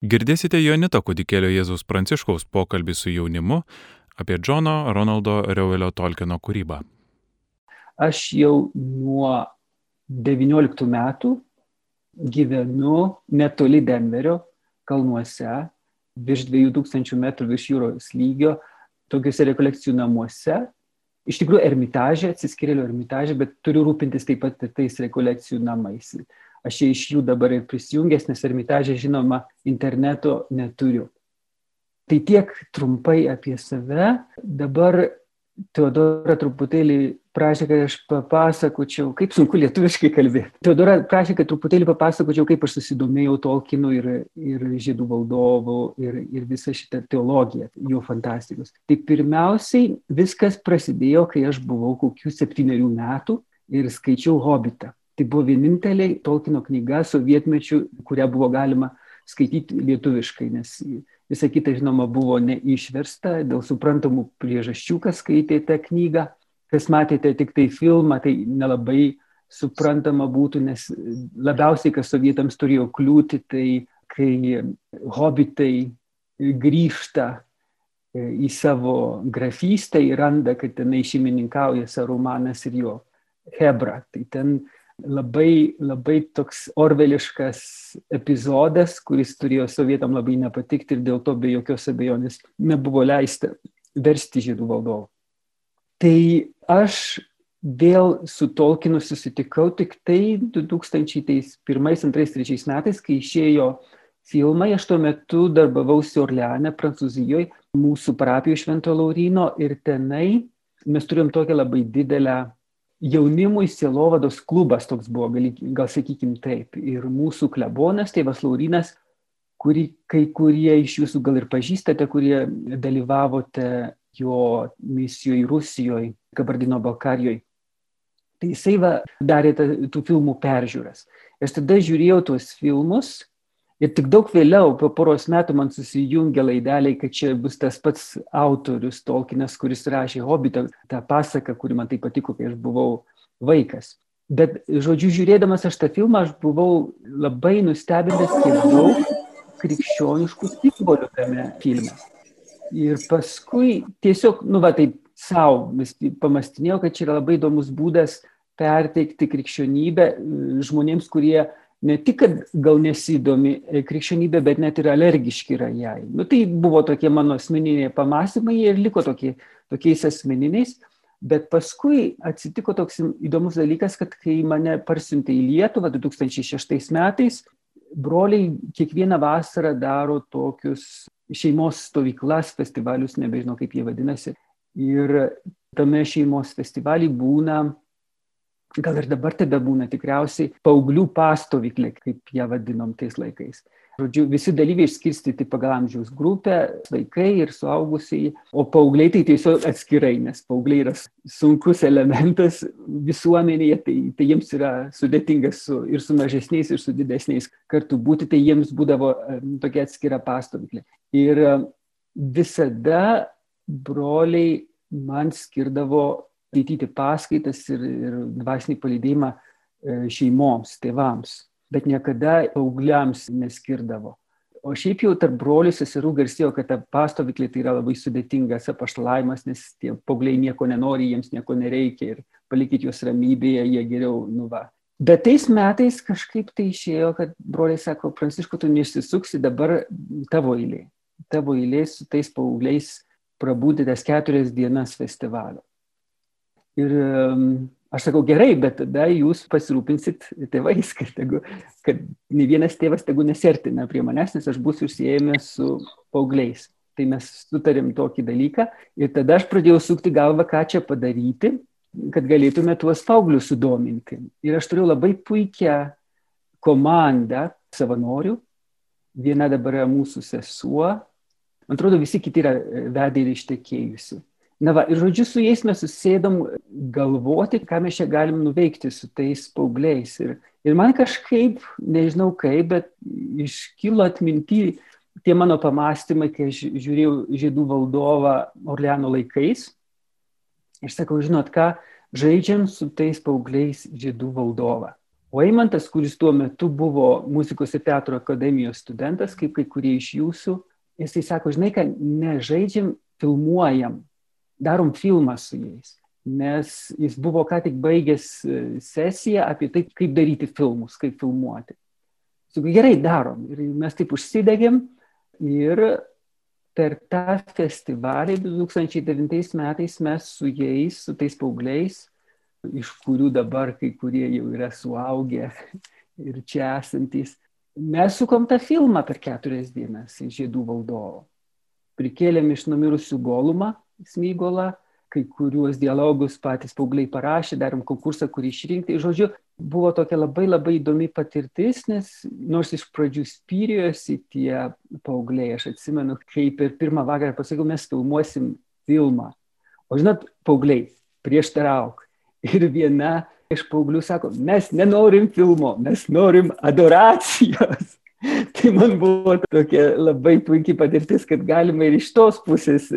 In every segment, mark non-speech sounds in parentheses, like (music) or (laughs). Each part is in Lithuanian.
Girdėsite Jonito kudikėlio Jėzus Pranciškaus pokalbį su jaunimu apie Džono Ronaldo Reuelio Tolkieno kūrybą. Aš jau nuo 19 metų gyvenu netoli Denverio kalnuose, virš 2000 metrų virš jūros lygio, tokiuose rekolekcijų namuose. Iš tikrųjų, ermitažė, atsiskirėlio ermitažė, bet turiu rūpintis taip pat tais rekolekcijų namais aš iš jų dabar ir prisijungęs, nes ermitažė, žinoma, interneto neturiu. Tai tiek trumpai apie save. Dabar Teodora truputėlį prašė, kad aš papasakočiau, kaip sunku lietuviškai kalbėti. Teodora prašė, kad truputėlį papasakočiau, kaip aš susidomėjau Tolkienu ir, ir žydų valdovu ir, ir visą šitą teologiją, jo fantastikos. Tai pirmiausiai viskas prasidėjo, kai aš buvau kokių septyniarių metų ir skaičiau Hobitą. Tai buvo vienintelė Tolkino knyga sovietmečių, kurią buvo galima skaityti lietuviškai, nes visa kita, žinoma, buvo neišversta dėl suprantamų priežasčių, kas skaitė tą knygą. Kas matėte tik tai filmą, tai nelabai suprantama būtų, nes labiausiai, kas sovietams turėjo kliūti, tai kai hobitai grįžta e, į savo grafystę ir randa, kad tenai šeimininkauja Sarumanas ir jo Hebra. Tai ten labai, labai toks orveliškas epizodas, kuris turėjo sovietam labai nepatikti ir dėl to be jokios abejonės nebuvo leista versti žydų valdovų. Tai aš vėl su Tolkienu susitikau tik tai 2001, 2002, 2003 metais, kai išėjo filmai, aš tuo metu darbavausi Orleane, Prancūzijoje, mūsų parapijoje Švento Laurino ir tenai mes turėjom tokią labai didelę jaunimui sielovados klubas toks buvo, gal, gal sakykim taip. Ir mūsų klebonas, tėvas Laurinas, kurį kai kurie iš jūsų gal ir pažįstate, kurie dalyvavote jo misijoje Rusijoje, Kabardino Balkarijoje. Tai jisai va, darė ta, tų filmų peržiūras. Ir tada žiūrėjau tuos filmus Ir tik daug vėliau, po poros metų, man susijungia laideliai, kad čia bus tas pats autorius Tolkienas, kuris rašė Hobbitą, tą pasaką, kuri man tai patiko, kai aš buvau vaikas. Bet, žodžiu, žiūrėdamas aš tą filmą, aš buvau labai nustebintas, kiek daug krikščioniškų simbolių tame filme. Ir paskui tiesiog, nu, va, taip savo pamastinėjau, kad čia yra labai įdomus būdas perteikti krikščionybę žmonėms, kurie ne tik, kad gal nesidomi e, krikščionybė, bet net ir alergiški yra jai. Nu, tai buvo tokie mano asmeniniai pamastymai ir liko tokie, tokiais asmeniniais. Bet paskui atsitiko toks įdomus dalykas, kad kai mane parsiuntė į Lietuvą 2006 metais, broliai kiekvieną vasarą daro tokius šeimos stovyklas, festivalius, nebežinau kaip jie vadinasi. Ir tame šeimos festivalį būna gal ir dabar tebe būna tikriausiai paauglių pastovyklė, kaip ją vadinom tais laikais. Žodžiu, visi dalyviai išskirstyti pagal amžiaus grupę, vaikai ir suaugusiai, o paaugliai tai tiesiog atskirai, nes paaugliai yra sunkus elementas visuomenėje, tai, tai jiems yra sudėtinga su, ir su mažesniais, ir su didesniais kartu būti, tai jiems būdavo tokia atskira pastovyklė. Ir visada broliai man skirdavo skaityti paskaitas ir, ir dvasinį palydėjimą e, šeimoms, tėvams, bet niekada paaugliams neskirdavo. O šiaip jau tarp brolių seserų garsėjo, kad ta pastovyklė tai yra labai sudėtingas apaštalavimas, nes tie paaugliai nieko nenori, jiems nieko nereikia ir palikit juos ramybėje, jie geriau nuva. Bet tais metais kažkaip tai išėjo, kad broliai sako, Pranciško, tu neišsisuksi, dabar tavo eilė. Tavo eilė su tais paaugliais prabūti tas keturias dienas festivalio. Ir aš sakau, gerai, bet tada jūs pasirūpinsit tėvais, kad, tegu, kad ne vienas tėvas tegu nesertina prie manęs, nes aš būsiu užsiejęs su paaugliais. Tai mes sutarėm tokį dalyką ir tada aš pradėjau sukti galvą, ką čia padaryti, kad galėtume tuos paauglius sudominti. Ir aš turiu labai puikią komandą savanorių. Viena dabar yra mūsų sesuo. Man atrodo, visi kiti yra vedai ir ištekėjusi. Na va, ir žodžiu, su jais mes susėdom galvoti, ką mes čia galim nuveikti su tais paaugliais. Ir, ir man kažkaip, nežinau kaip, bet iškilo atminti tie mano pamastymai, kai aš žiūrėjau žydų valdovą Orleano laikais. Ir sakau, žinot ką, žaidžiam su tais paaugliais žydų valdovą. O Eimantas, kuris tuo metu buvo muzikos ir teatro akademijos studentas, kaip kai kurie iš jūsų, jisai sako, žinai, kad nežaidžiam, filmuojam, darom filmą su jais. Nes jis buvo ką tik baigęs e, sesiją apie tai, kaip daryti filmus, kaip filmuoti. Sakau, gerai, darom. Ir mes taip užsidegėm ir per tą festivalį 2009 metais mes su jais, su tais paaugliais, iš kurių dabar kai kurie jau yra suaugę (laughs) ir čia esantys, mes sukom tą filmą per keturias dienas į Žiedų valdovo. Prikėlėm iš numirusių golumą, smygolą, kai kuriuos dialogus patys paaugliai parašė, darėm konkursą, kurį išrinkti. Žodžiu, buvo tokia labai labai įdomi patirtis, nes nors iš pradžių spyrėjosi tie paaugliai, aš atsimenu, kai per pirmą vakarą pasakiau, mes filmuosim filmą. O žinot, paaugliai, prieštarauk. Ir viena iš paauglių sako, mes nenorim filmo, mes norim adoracijos. Tai man buvo tokia labai puikiai patirtis, kad galima ir iš tos pusės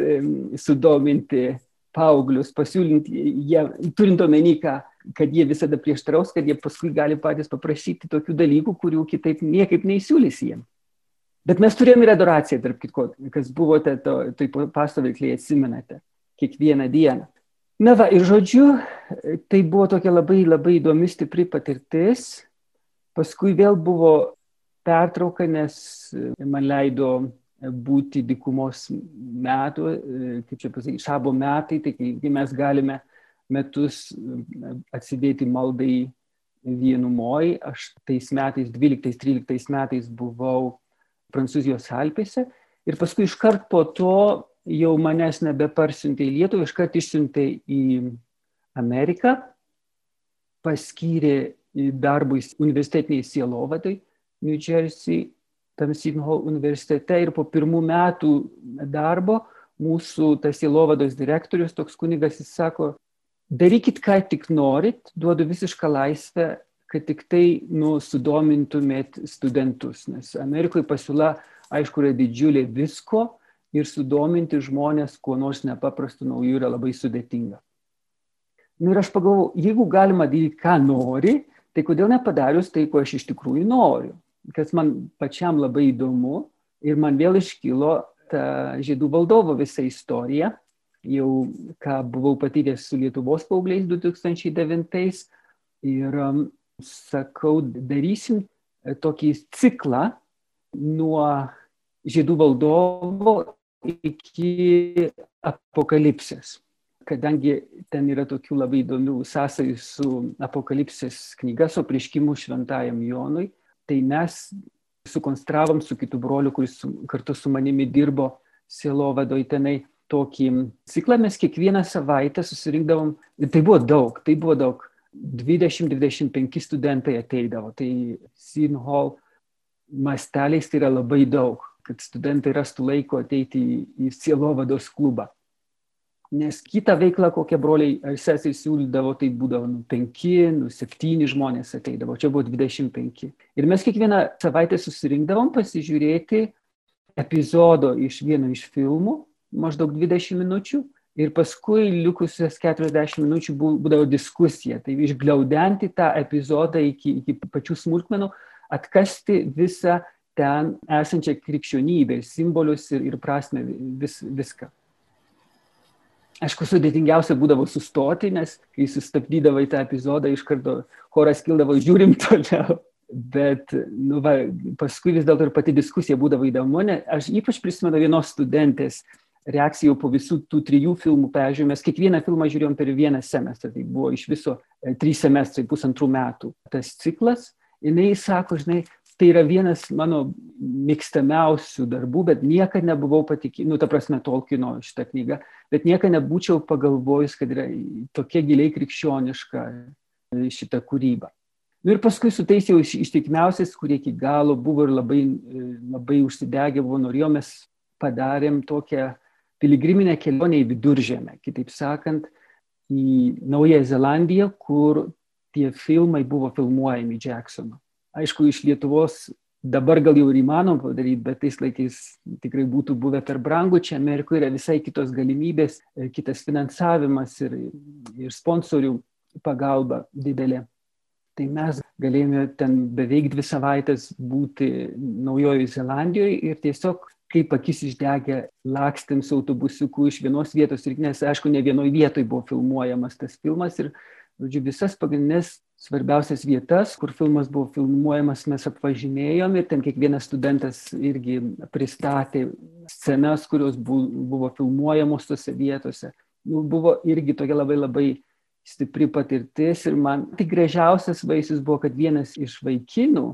sudominti paauglius, pasiūlinti, jie, turint omeny, kad jie visada prieštaraus, kad jie paskui gali patys paprašyti tokių dalykų, kurių kitaip niekaip neįsiūlys jiems. Bet mes turėjome ir adoraciją, tarp kitko, kas buvote to, tai pastovikliai atsimenate, kiekvieną dieną. Na va, ir žodžiu, tai buvo tokia labai labai įdomi, stipri patirtis. Paskui vėl buvo pertrauka, nes man leido būti dykumos metų, kaip čia pasakyti, šabo metai, tai kai mes galime metus atsidėti maldai vienumoj, aš tais metais, 12-13 metais buvau Prancūzijos Alpėse ir paskui iškart po to jau manęs nebeparsiuntė į Lietuvą, iškart išsiuntė į Ameriką, paskyrė darbui universitetiniai sielovadai New Jersey, tam Sidnho universitete ir po pirmų metų darbo mūsų tas sielovados direktorius, toks kunigas, jis sako, darykit, ką tik norit, duodu visišką laisvę, kad tik tai nu, sudomintumėt studentus, nes Amerikoje pasiūla, aišku, yra didžiulė visko, ir sudominti žmonės kuo nors nepaprastu nauju yra labai sudėtinga. Na nu, ir aš pagalvoju, jeigu galima daryti, ką nori, tai kodėl nepadarius tai, ko aš iš tikrųjų noriu, kas man pačiam labai įdomu ir man vėl iškilo ta žydų valdovo visa istorija, jau ką buvau patyręs su Lietuvos paaugliais 2009 ir um, sakau, darysim tokį ciklą nuo žydų valdovo iki apokalipsės. Kadangi ten yra tokių labai įdomių sąsajų su apokalipsės knyga, su prieškimu šventajam Jonui, tai mes sukonstravom su kitu broliu, kuris kartu su manimi dirbo sielovadoj tenai tokį ciklą, mes kiekvieną savaitę susirinkdavom, tai buvo daug, tai buvo daug, 20-25 studentai ateidavo, tai Sin Hall masteliais tai yra labai daug kad studentai rastų laiko ateiti į, sielovados klubą. Nes kitą veiklą, kokią broliai ar sesiai siūlydavo, tai būdavo nu, penki, nu, septyni žmonės ateidavo, čia buvo 25. Ir mes kiekvieną savaitę susirinkdavom pasižiūrėti epizodo iš vieno iš filmų, maždaug 20 minučių, ir paskui likusias 40 minučių būdavo diskusija. Tai išgliaudenti tą epizodą iki, iki pačių smulkmenų, atkasti visą ten esančią krikščionybę, simbolius ir, ir prasme, vis, viską. Aišku, sudėtingiausia būdavo sustoti, nes kai sustabdydavai tą epizodą, iš karto choras kildavo, žiūrim (laughs) toliau. Bet nu, va, paskui vis dėlto ir pati diskusija būdavo įdomu, nes aš ypač prisimenu vienos studentės reakciją po visų tų trijų filmų peržiūrėjom. Mes kiekvieną filmą žiūrėjom per vieną semestrą, tai buvo iš viso e, trys semestrai, pusantrų metų tas ciklas. Jis sako, žinai, tai yra vienas mano mėgstamiausių darbų, bet niekada nebuvau patikėjęs, nu, ta prasme, Tolkieno šitą knygą, bet niekada nebūčiau pagalvojus, kad yra tokia giliai krikščioniška šita kūryba. Nu, ir paskui su tais jau ištikimiausiais, kurie iki galo buvo ir labai, labai užsidegę buvo, norėjom, mes padarėm tokią piligriminę kelionę į viduržėmę, kitaip sakant, į Naująją Zelandiją, kur tie filmai buvo filmuojami Jacksono aišku, iš Lietuvos dabar gal jau ir įmanoma padaryti, bet tais laikais tikrai būtų buvę per brangu. Čia Amerikoje yra visai kitos galimybės, kitas finansavimas ir, ir sponsorių pagalba didelė. Tai mes galėjome ten beveik dvi savaitės būti Naujojoje Zelandijoje ir tiesiog kaip akis išdegę lakstėm su autobusiuku iš vienos vietos ir nes, aišku, ne vienoje vietoje buvo filmuojamas tas filmas ir, žodžiu, visas pagrindinės svarbiausias vietas, kur filmas buvo filmuojamas, mes apvažinėjom ir ten kiekvienas studentas irgi pristatė scenas, kurios buvo filmuojamos tose vietose. Nu, buvo irgi tokia labai labai stipri patirtis ir man tik gražiausias vaisius buvo, kad vienas iš vaikinų,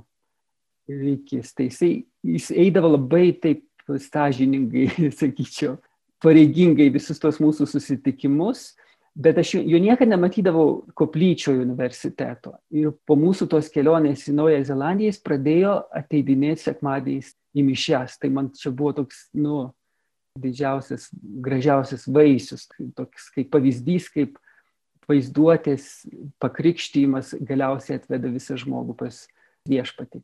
reikės, tai jisai, jis eidavo labai taip sąžiningai, (laughs) sakyčiau, pareigingai visus tos mūsų susitikimus, bet aš jo niekada nematydavau koplyčioje universiteto. Ir po mūsų tos kelionės į Naująją Zelandiją jis pradėjo ateidinėti sekmadieniais į mišęs. Tai man čia buvo toks, nu, didžiausias, gražiausias vaisius, toks kaip pavyzdys, kaip vaizduotės pakrikštymas galiausiai atveda visą žmogų pas viešpatį.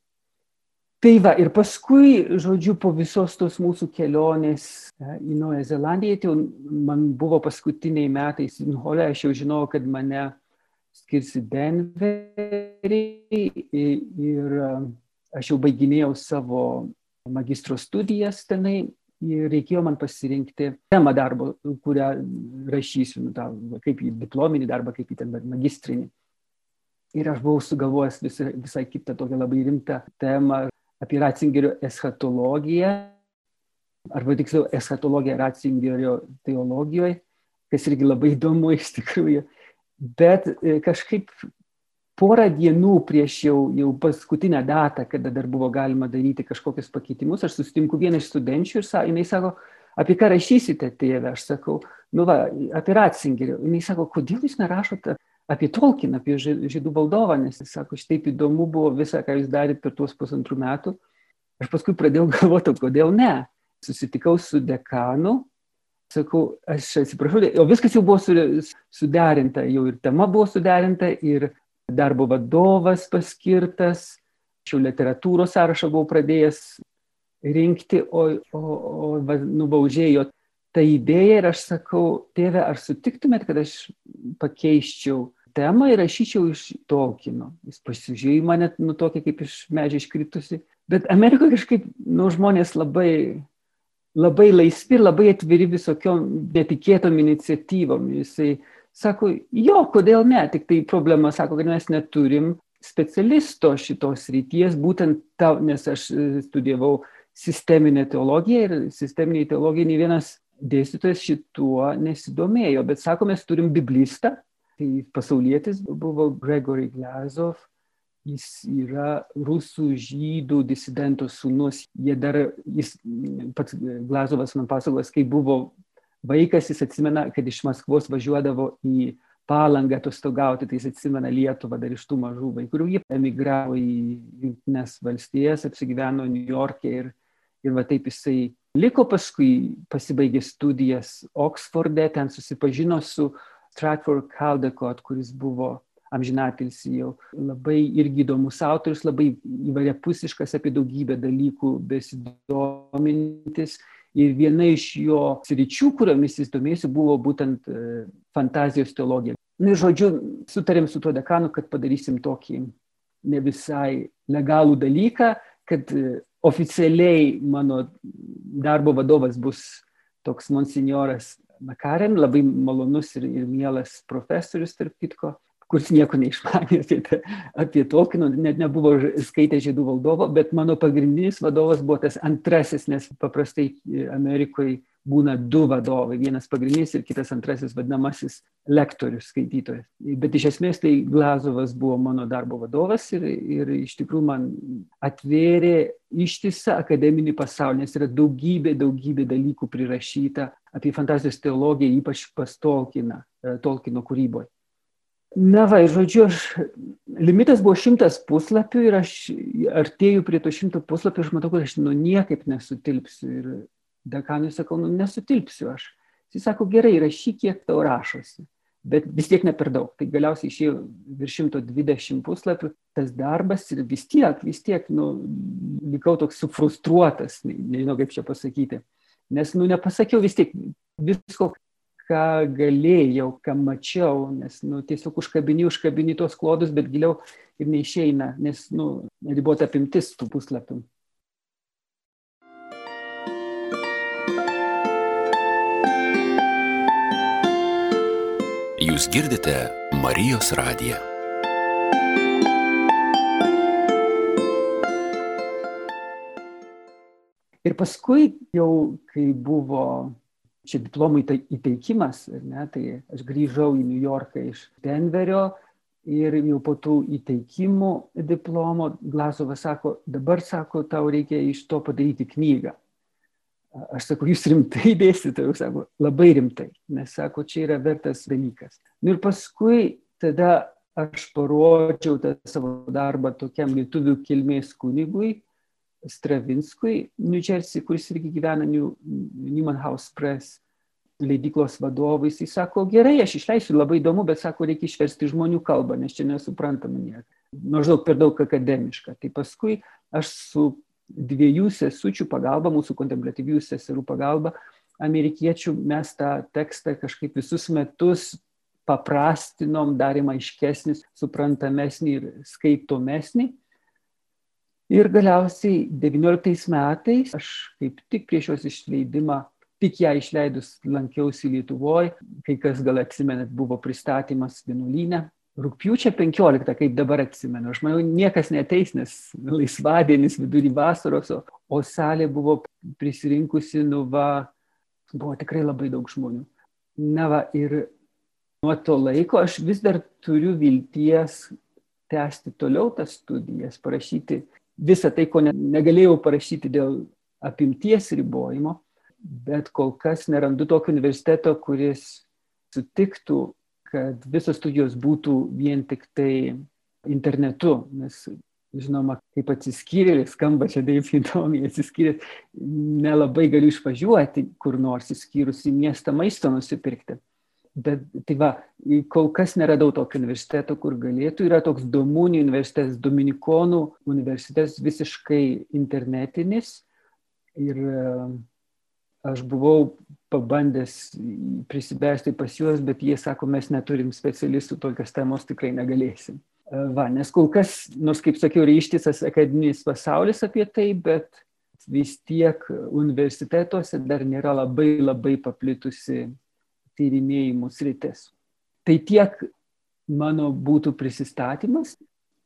Tai va, ir paskui, žodžiu, po visos tos mūsų kelionės e, į Naują Zelandiją, tai man buvo paskutiniai metai Sinhole, aš jau žinojau, kad mane skirsi Denverį ir e, aš jau baiginėjau savo magistro studijas tenai ir reikėjo man pasirinkti temą darbo, kurią rašysiu, nu, tą, kaip į diplominį darbą, kaip į ten magistrinį. Ir aš buvau sugalvojęs visai, visai kitą tokią labai rimtą temą apie Ratzingerio eschatologiją, arba tiksliau eschatologiją Ratzingerio teologijoje, kas irgi labai įdomu iš tikrųjų. Bet e, kažkaip porą dienų prieš jau, jau paskutinę datą, kada dar buvo galima daryti kažkokius pakeitimus, aš susitinku vieną iš studenčių ir sa, jinai sako, apie ką rašysite tėvę, aš sakau, nu va, apie Ratzingerį. Jis sako, kodėl jūs nerašote apie Tolkieną, apie žydų valdovą, nes jis sako, šitaip įdomu buvo visą, ką jūs darėte per tuos pusantrų metų. Aš paskui pradėjau (laughs) galvoti, kodėl ne. Susitikau su dekanu, sakau, aš atsiprašau, o viskas jau buvo suderinta, jau ir tema buvo suderinta, ir darbo vadovas paskirtas, šių literatūros sąrašą buvau pradėjęs rinkti, o, o, o va, nubaužėjo tą idėją ir aš sakau, tėve, ar sutiktumėt, kad aš pakeiščiau temą ir rašyčiau iš Tolkino. Jis pasižiūrėjo į mane, nu tokia kaip iš medžio iškritusi. Bet Amerikoje kažkaip, nu, žmonės labai, labai laisvi labai atviri visokiom netikėtom iniciatyvom. Jisai Sako, jo, kodėl ne, tik tai problema, sako, kad mes neturim specialisto šitos ryties, būtent tau, nes aš e, studijavau sisteminę teologiją ir sisteminiai teologijai nei vienas dėstytojas šituo nesidomėjo, bet sako, mes turim biblistą, tai pasaulietis buvo Gregory Glazov, jis yra rusų žydų disidentų sūnus, jie dar, jis pats Glazovas man pasakos, kai buvo vaikas, jis atsimena, kad iš Maskvos važiuodavo į palangą atostogauti, tai jis atsimena Lietuvą dar iš tų mažų vaikų, kurių jie emigravo į Junktinės valstijas, apsigyveno New York'e ir, ir va taip jisai liko paskui, pasibaigė studijas Oksforde, ten susipažino su Stratford Caldecott, kuris buvo amžinatilsi jau labai irgi įdomus autorius, labai įvairiapusiškas apie daugybę dalykų besidomintis Ir viena iš jo sričių, kuriomis jis domėjosi, buvo būtent e, fantazijos teologija. Na ir žodžiu, sutarėm su tuo dekanu, kad padarysim tokį ne visai legalų dalyką, kad e, oficialiai mano darbo vadovas bus toks monsignoras Makaren, labai malonus ir, ir mielas profesorius, tarp kitko kuris nieko neišmanė apie, apie Tolkieno, net nebuvo skaitę žydų valdovo, bet mano pagrindinis vadovas buvo tas antrasis, nes paprastai Amerikoje būna du vadovai, vienas pagrindinis ir kitas antrasis vadinamasis lektorius, skaitytojas. Bet iš esmės tai Glazovas buvo mano darbo vadovas ir, ir iš tikrųjų man atvėrė ištisą akademinį pasaulį, nes yra daugybė, daugybė dalykų prirašyta apie fantazijos teologiją, ypač pas Tolkieną, Tolkieno kūryboje. Na va, ir žodžiu, aš, limitas buvo šimtas puslapių ir aš artėjau prie to šimto puslapių ir aš matau, kad aš nu niekaip nesutilpsiu. Ir dekanui sakau, nu nesutilpsiu aš. Jis sako, gerai, rašyk, kiek tau rašosi. Bet vis tiek ne per daug. Tai galiausiai išėjo virš 120 puslapių tas darbas ir vis tiek, vis tiek, nu, likau toks sufrustruotas, nežinau kaip čia pasakyti. Nes, nu, nepasakiau vis tiek visko, ką galėjau, ką mačiau, nes nu, tiesiog užkabini, užkabini tos klodus, bet giliau ir neišeina, nes nu, ribota apimtis tų puslapių. Jūs girdite Marijos radiją. Ir paskui jau, kai buvo čia diplomų įteikimas, ne, tai aš grįžau į New Yorką iš Denverio ir jau po tų įteikimų diplomo Glasovas sako, dabar sako, tau reikia iš to padaryti knygą. Aš sakau, jūs rimtai dėsite, jūs sako, labai rimtai, nes sako, čia yra vertas dalykas. Nu ir paskui tada aš parodžiau tą savo darbą tokiam lietuvių kilmės kunigui, Stravinskui, New Jersey, kuris irgi gyvena New, Newman House Press leidyklos vadovui. Jis sako, gerai, aš išleisiu, labai įdomu, bet sako, reikia išversti žmonių kalbą, nes čia nesuprantama nieko. Maždaug per daug akademiška. Tai paskui aš su dviejų sesučių pagalba, mūsų kontemplatyvių seserų pagalba, amerikiečių mes tą tekstą kažkaip visus metus paprastinom, darėm aiškesnį, suprantamesnį ir skaitomesnį. Ir galiausiai 19 metais aš kaip tik prieš jos išleidimą, tik ją išleidus lankiausi Lietuvoje, kai kas gal atsimenat, buvo pristatymas vienuolynę. Rūpiučio 15, kaip dabar atsimenu, aš manau, niekas neteis, nes laisvadienis vidury vasaros, o salė buvo prisirinkusi, nu va, buvo tikrai labai daug žmonių. Na va, ir nuo to laiko aš vis dar turiu vilties tęsti toliau tas studijas, parašyti visą tai, ko negalėjau parašyti dėl apimties ribojimo, bet kol kas nerandu tokio universiteto, kuris sutiktų, kad visos studijos būtų vien tik tai internetu, nes žinoma, kaip atsiskyrėlis, skamba čia taip įdomiai, atsiskyrėlis, nelabai galiu išvažiuoti kur nors, įskyrus į miestą maisto nusipirkti. Bet tai va, kol kas neradau tokio universiteto, kur galėtų. Yra toks Domunijų universitetas, Dominikonų universitetas visiškai internetinis. Ir e, aš buvau pabandęs prisibesti pas juos, bet jie sako, mes neturim specialistų, tokios temos tikrai negalėsim. E, va, nes kol kas, nors kaip sakiau, yra ištisas akademinis pasaulis apie tai, bet vis tiek universitetuose dar nėra labai labai paplitusi tyrinėjimų sritis. Tai tiek mano būtų prisistatymas.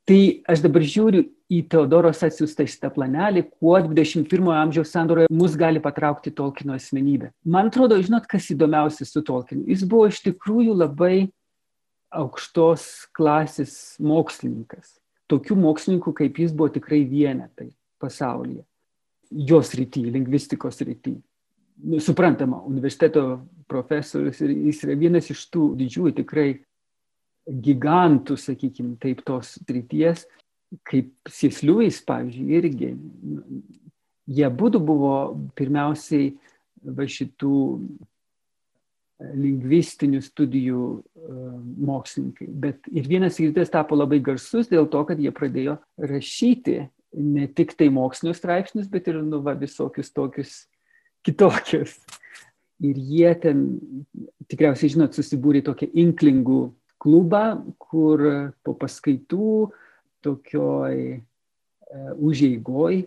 Tai aš dabar žiūriu į Teodoros atsiųstą šitą planelį, kuo 21 amžiaus sandoroje mus gali patraukti Tolkino asmenybė. Man atrodo, žinot, kas įdomiausia su Tolkinu. Jis buvo iš tikrųjų labai aukštos klasės mokslininkas. Tokių mokslininkų kaip jis buvo tikrai vienetai pasaulyje. Jos rytyje, lingvistikos rytyje suprantama, universiteto profesorius ir jis yra vienas iš tų didžiųjų tikrai gigantų, sakykime, taip tos ryties, kaip Sisliuvis, pavyzdžiui, irgi. Jie būtų buvo pirmiausiai va šitų lingvistinių studijų mokslininkai. Bet ir vienas rytis tapo labai garsus dėl to, kad jie pradėjo rašyti ne tik tai mokslinius straipsnius, bet ir nu, va, visokius tokius kitokius. Ir jie ten, tikriausiai žinot, susibūrė tokį inklingų klubą, kur po paskaitų tokioj e, užeigoj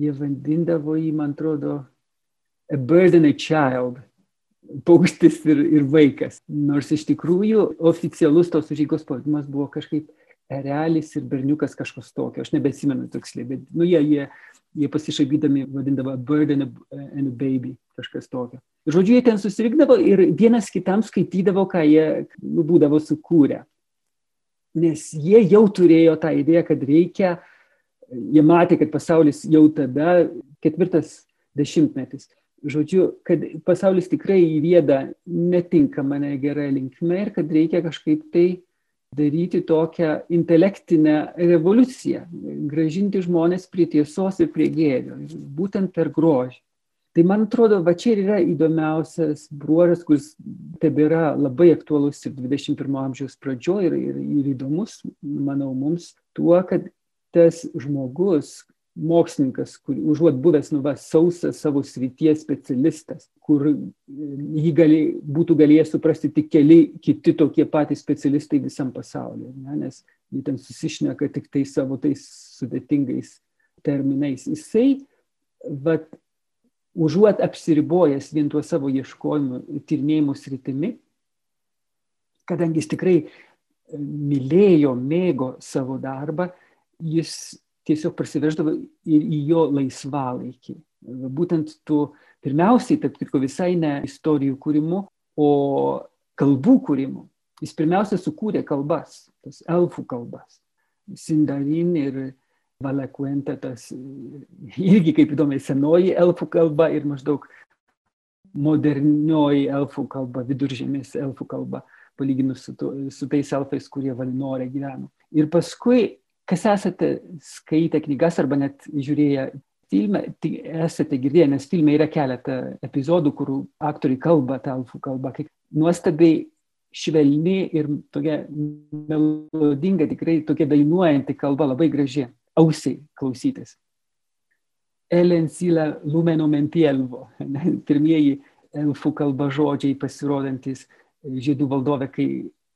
jie vandindavo jį, man atrodo, a bird and a child, paukštis ir, ir vaikas. Nors iš tikrųjų oficialus tos užeigos pavadinimas buvo kažkaip erelis ir berniukas kažkas tokio, aš nebesimenu tiksliai, bet nu, jie, jie jie pasišaipydami vadindavo bird and a, and a baby, kažkas tokio. Žodžiu, jie ten susirinkdavo ir vienas kitam skaitydavo, ką jie nu, būdavo sukūrę. Nes jie jau turėjo tą idėją, kad reikia, jie matė, kad pasaulis jau tada, ketvirtas dešimtmetis, žodžiu, kad pasaulis tikrai įvėda netinkamą, negerą linkmę ir kad reikia kažkaip tai daryti tokią intelektinę revoliuciją, gražinti žmonės prie tiesos ir prie gėrio, būtent per grožį. Tai man atrodo, va čia ir yra įdomiausias bruožas, kuris tebėra labai aktualus ir 21 amžiaus pradžioje ir, ir, ir įdomus, manau, mums tuo, kad tas žmogus, mokslininkas, kur užuot buvęs nu, va, sausas savo srities specialistas, kur jį gali, būtų galėjęs suprasti tik keli kiti tokie patys specialistai visam pasaulyje, ne? nes jie ten susišneka tik tai savo tais sudėtingais terminais. Jisai, va, užuot apsiribojęs vien tuo savo ieškojimu, tyrinėjimu sritimi, kadangi jis tikrai mylėjo, mėgo savo darbą, jis tiesiog prasiveždavo ir į jo laisvalaikį. Būtent tu pirmiausiai, taip kitko visai ne istorijų kūrimu, o kalbų kūrimu. Jis pirmiausia sukūrė kalbas, tas elfų kalbas. Sindarin ir Valakuenta, tas irgi kaip įdomiai senoji elfų kalba ir maždaug modernioji elfų kalba, viduržėmės elfų kalba, palyginus su, to, su tais elfais, kurie Valinorė gyveno. Ir paskui kas esate skaitę knygas arba net žiūrėję filmą, tai esate girdėję, nes filme yra keletą epizodų, kur aktoriai kalba tą alfų kalbą, kaip nuostabiai švelni ir tokia melodinga, tikrai tokia dainuojanti kalba, labai graži, ausiai klausytis. Elen sila lumeno mentielvo, (laughs) pirmieji elfų kalba žodžiai pasirodantis žydų valdove, kai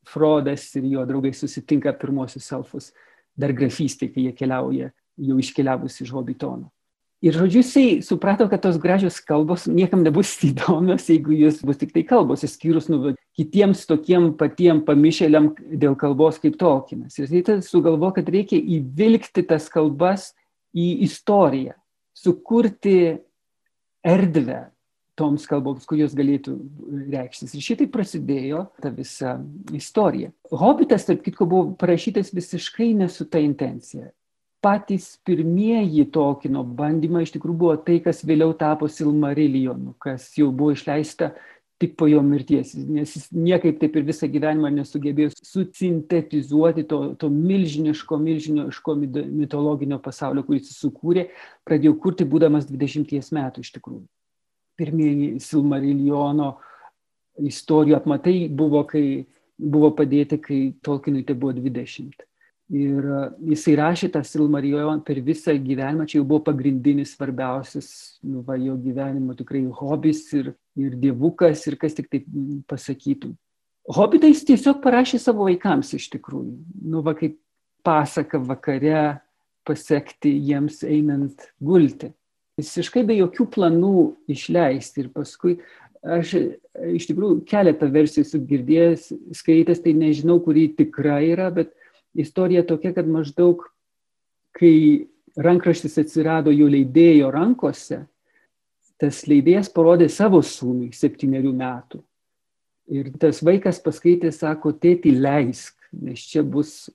Frodas ir jo draugai susitinka pirmosius elfus dar grafystai, kai jie keliauja, jau iškeliavus iš Hobitono. Ir žodžiu, jisai suprato, kad tos gražios kalbos niekam nebus (laughs) įdomios, jeigu jūs bus tik tai kalbos, išskyrus nu, kitiems tokiem patiem pamišėliam dėl kalbos kaip Tolkienas. Ir jisai sugalvo, kad reikia įvilgti tas kalbas į istoriją, sukurti erdvę, toms kalboms, kur jos galėtų reikštis. Ir šitai prasidėjo ta visa istorija. Hobitas, tarp kitko, buvo parašytas visiškai nesu ta intencija. Patys pirmieji Tolkieno bandymai iš tikrųjų buvo tai, kas vėliau tapo Silmarilionu, kas jau buvo išleista tik po jo mirties, nes jis niekaip taip ir visą gyvenimą nesugebėjo susintetizuoti to, to milžiniško, milžiniško mitologinio pasaulio, kurį jis sukūrė, pradėjo kurti būdamas 20 metų iš tikrųjų pirmieji Silmariljono istorijų apmatai buvo, kai buvo padėti, kai Tolkienui tai buvo 20. Ir e, jisai rašė tą Silmariljoną per visą gyvenimą, čia jau buvo pagrindinis svarbiausias nu, va, jo gyvenimo tikrai hobis ir, ir dievukas ir kas tik taip pasakytų. Hobitą jis tiesiog parašė savo vaikams iš tikrųjų. Nu, va, kaip pasaka vakare pasiekti jiems einant gulti visiškai be jokių planų išleisti. Ir paskui aš iš tikrųjų keletą versijų esu girdėjęs, skaitęs, tai nežinau, kuri tikra yra, bet istorija tokia, kad maždaug, kai rankraštis atsirado jo leidėjo rankose, tas leidėjas parodė savo sūnui septyniarių metų. Ir tas vaikas paskaitė, sako, tėti leisk, nes čia bus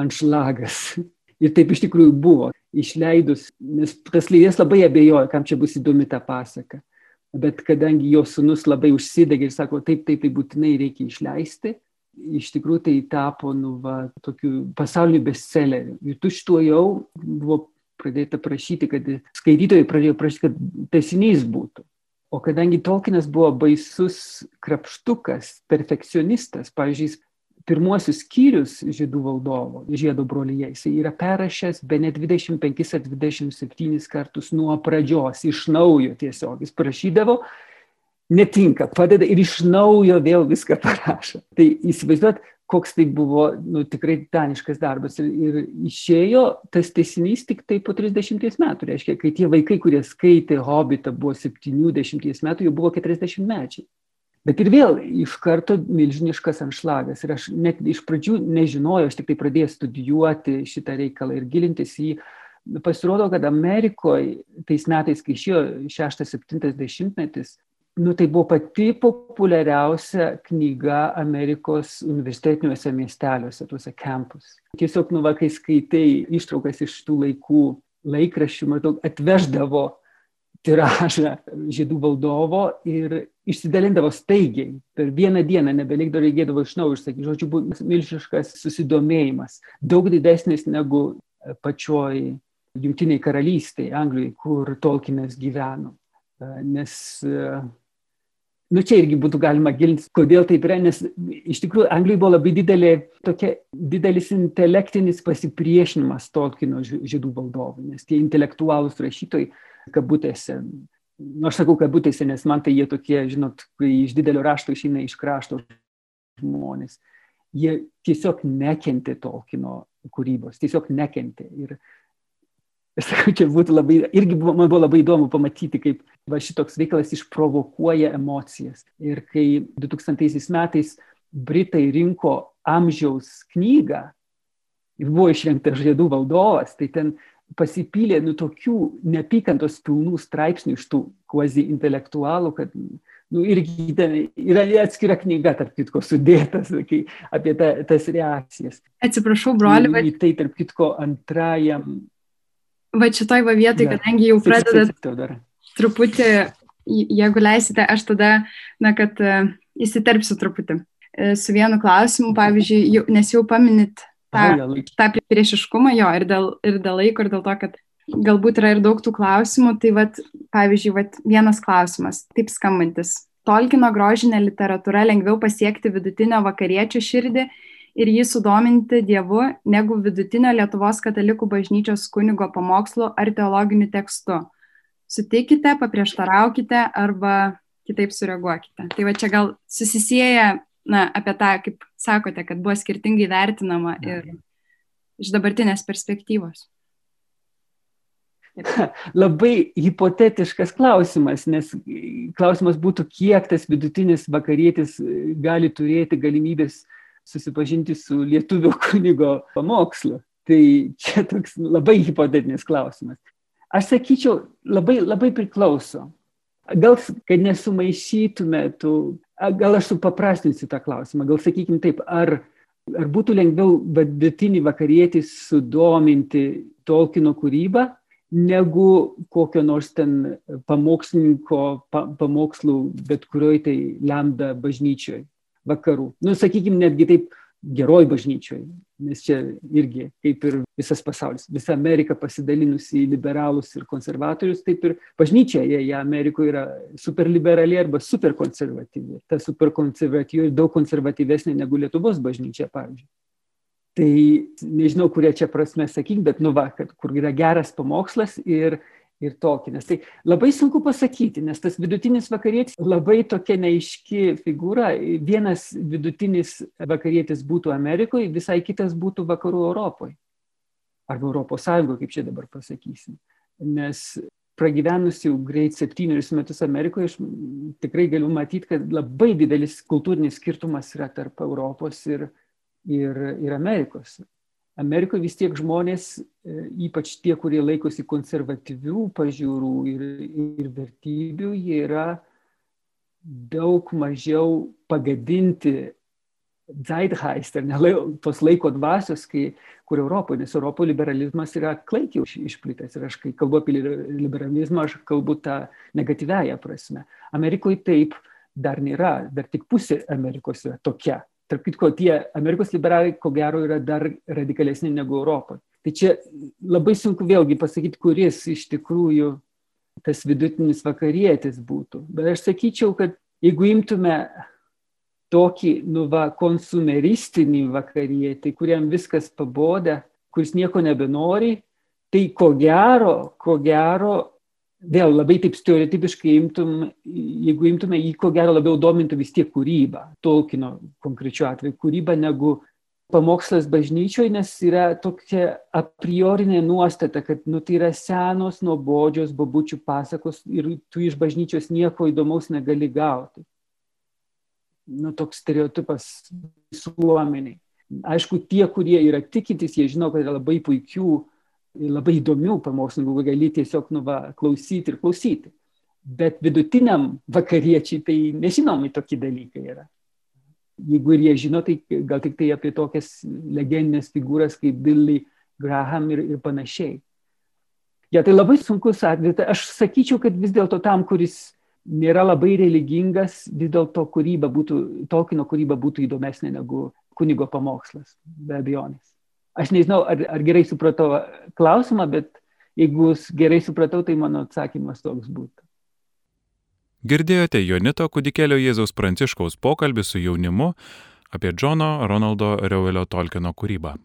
anšlagas. (laughs) Ir taip iš tikrųjų buvo išleidus, nes tas leidėjas labai abejojo, kam čia bus įdomi ta pasaka. Bet kadangi jo sunus labai užsidegė ir sako, taip, taip, tai būtinai reikia išleisti, iš tikrųjų tai tapo, nu, va, tokiu pasaulio bestselleriu. Ir tu šituo jau buvo pradėta prašyti, kad skaitytojai pradėjo prašyti, kad tesinys būtų. O kadangi Tolkienas buvo baisus krapštukas, perfekcionistas, pavyzdžiui, pirmuosius skyrius žydų valdovo, žiedo brolyje, jisai yra perrašęs be ne 25 ar 27 kartus nuo pradžios, iš naujo tiesiog. Jis prašydavo, netinka, padeda ir iš naujo vėl viską parašo. Tai įsivaizduot, koks tai buvo nu, tikrai daniškas darbas. Ir, ir išėjo tas teisinys tik tai po 30 metų. Reiškia, kai tie vaikai, kurie skaitė Hobbitą, buvo 70 metų, jau buvo 40 mečiai. Bet ir vėl iš karto milžiniškas anšlagas. Ir aš net iš pradžių nežinojau, aš tik tai pradėjau studijuoti šitą reikalą ir gilintis į jį. Pasirodo, kad Amerikoje tais metais, kai išėjo 6-70 metis, nu, tai buvo pati populiariausia knyga Amerikos universitetiniuose miesteliuose, tuose campus. Tiesiog, nu, va, kai skaitai ištraukas iš tų laikų laikraščių, maždaug atveždavo tiražą žydų valdovo ir išsidalindavo staigiai. Per vieną dieną nebelikdavo, reikėdavo iš naujo išsakyti. Žodžiu, buvo milžiškas susidomėjimas, daug didesnis negu pačioj Junktiniai karalystėje, Anglijai, kur Tolkienas gyveno. Nes nu čia irgi būtų galima gilintis, kodėl taip yra, nes iš tikrųjų Anglijoje buvo labai didelė, tokia didelis intelektinis pasipriešinimas Tolkieno žydų valdovų, nes tie intelektualūs rašytojai, kabutėse, nu aš sakau kabutėse, nes man tai jie tokie, žinot, kai iš didelio rašto išeina iš krašto žmonės, jie tiesiog nekentė Tolkieno kūrybos, tiesiog nekentė. Ir Aš (laughs) sakau, čia būtų labai, irgi buvo, man buvo labai įdomu pamatyti, kaip va, šitoks veikalas išprovokuoja emocijas. Ir kai 2000 metais Britai rinko amžiaus knygą ir buvo išrinktas žiedų valdovas, tai ten pasipylė nu tokių nepykantos pilnų straipsnių iš tų kvazi intelektualų, kad nu, irgi ten yra atskira knyga, tarp kitko, sudėtas kai, apie ta, tas reakcijas. Atsiprašau, broli, bet... Tai, tarp kitko, antrajam va šitoj va vietoj, ja. kadangi jau pradedat truputį, jeigu leisite, aš tada, na, kad uh, įsiterpsiu truputį uh, su vienu klausimu, pavyzdžiui, jau, nes jau paminit tą, tą priešiškumą jo ir dėl, ir dėl laiko, ir dėl to, kad galbūt yra ir daug tų klausimų, tai vat, pavyzdžiui, vat, vienas klausimas, taip skambantis. Tolkino grožinė literatūra lengviau pasiekti vidutinio vakariečio širdį ir jį sudominti Dievu negu vidutinio Lietuvos katalikų bažnyčios kunigo pamokslu ar teologiniu tekstu. Sutikite, paprieštaraukite arba kitaip sureaguokite. Tai va čia gal susisieja na, apie tą, kaip sakote, kad buvo skirtingai vertinama ir iš dabartinės perspektyvos. (laughs) Labai hipotetiškas klausimas, nes klausimas būtų, kiek tas vidutinis vakarietis gali turėti galimybės uh, susipažinti su lietuvių (laughs) kunigo pamokslu. Tai čia toks labai hipotetinis klausimas. Aš sakyčiau, labai, labai priklauso. Gal, kad nesumaišytume tų, gal aš supaprastinsiu tą klausimą, gal sakykim taip, ar, ar būtų lengviau vidutinį vakarietį sudominti Tolkieno kūrybą, negu kokio nors ten pamokslininko pa, pamokslų bet kurioj tai lemda bažnyčioj vakarų. Nu, sakykime, netgi taip geroj bažnyčioj, nes čia irgi, kaip ir visas pasaulis, visa Amerika pasidalinusi į liberalus ir konservatorius, taip ir bažnyčia, jie, jie Amerikoje yra superliberali arba superkonservatyvi. Ta superkonservatyvi daug konservatyvesnė negu Lietuvos bažnyčia, pavyzdžiui. Tai nežinau, kurie čia prasme sakyti, bet nu va, kad kur yra geras pamokslas ir ir tokį. Nes tai labai sunku pasakyti, nes tas vidutinis vakarietis labai tokia neiški figūra. Vienas vidutinis vakarietis būtų Amerikoje, visai kitas būtų vakarų Europoje. Arba Europos Sąjungoje, kaip čia dabar pasakysim. Nes pragyvenus jau greit septynerius metus Amerikoje, aš tikrai galiu matyti, kad labai didelis kultūrinis skirtumas yra tarp Europos ir, ir, ir Amerikos. Amerikoje vis tiek žmonės, e, ypač tie, kurie laikosi konservatyvių pažiūrų ir, ir vertybių, jie yra daug mažiau pagadinti ne tos laiko dvasios, kai, kur Europoje, nes Europoje liberalizmas yra klaikiai išplitęs. Ir aš, kai kalbu apie liberalizmą, aš kalbu tą negatyvęją prasme. Amerikoje taip dar nėra, dar tik pusė Amerikos yra tokia tarp kitko, tie Amerikos liberalai, ko gero, yra dar radikalesni negu Europoje. Tai čia labai sunku vėlgi pasakyti, kuris iš tikrųjų tas vidutinis vakarietis būtų. Bet aš sakyčiau, kad jeigu imtume tokį, nu, va, konsumeristinį vakarietį, kuriam viskas paboda, kuris nieko nebenori, tai ko gero, ko gero, vėl labai taip stereotipiškai imtum, jeigu imtume, jį ko gero labiau domintų vis tiek kūryba, Tolkino konkrečiu atveju kūryba, negu pamokslas bažnyčioje, nes yra tokia a priorinė nuostata, kad nu, tai yra senos, nuobodžios babučių pasakos ir tu iš bažnyčios nieko įdomaus negali gauti. Nu, toks stereotipas visuomeniai. Aišku, tie, kurie yra tikintys, jie žino, kad yra labai puikių labai įdomių pamokslininkų, gali tiesiog nu, va, klausyti ir klausyti. Bet vidutiniam vakariečiai tai nežinomi tokie dalykai yra. Jeigu ir jie žino, tai gal tik tai apie tokias legendinės figūras kaip Billy Graham ir, ir panašiai. Ja, tai labai sunkus atvejis. Aš sakyčiau, kad vis dėlto tam, kuris nėra labai religingas, vis dėlto kūryba būtų, Tolkieno kūryba būtų įdomesnė negu kunigo pamokslas, be abejonės. Aš nežinau, ar, ar gerai supratau klausimą, bet jeigu gerai supratau, tai mano atsakymas toks būtų. Girdėjote Jonito kudikėlio Jėzaus Pranciškaus pokalbį su jaunimu apie Džono Ronaldo Reuelio Tolkieno kūrybą.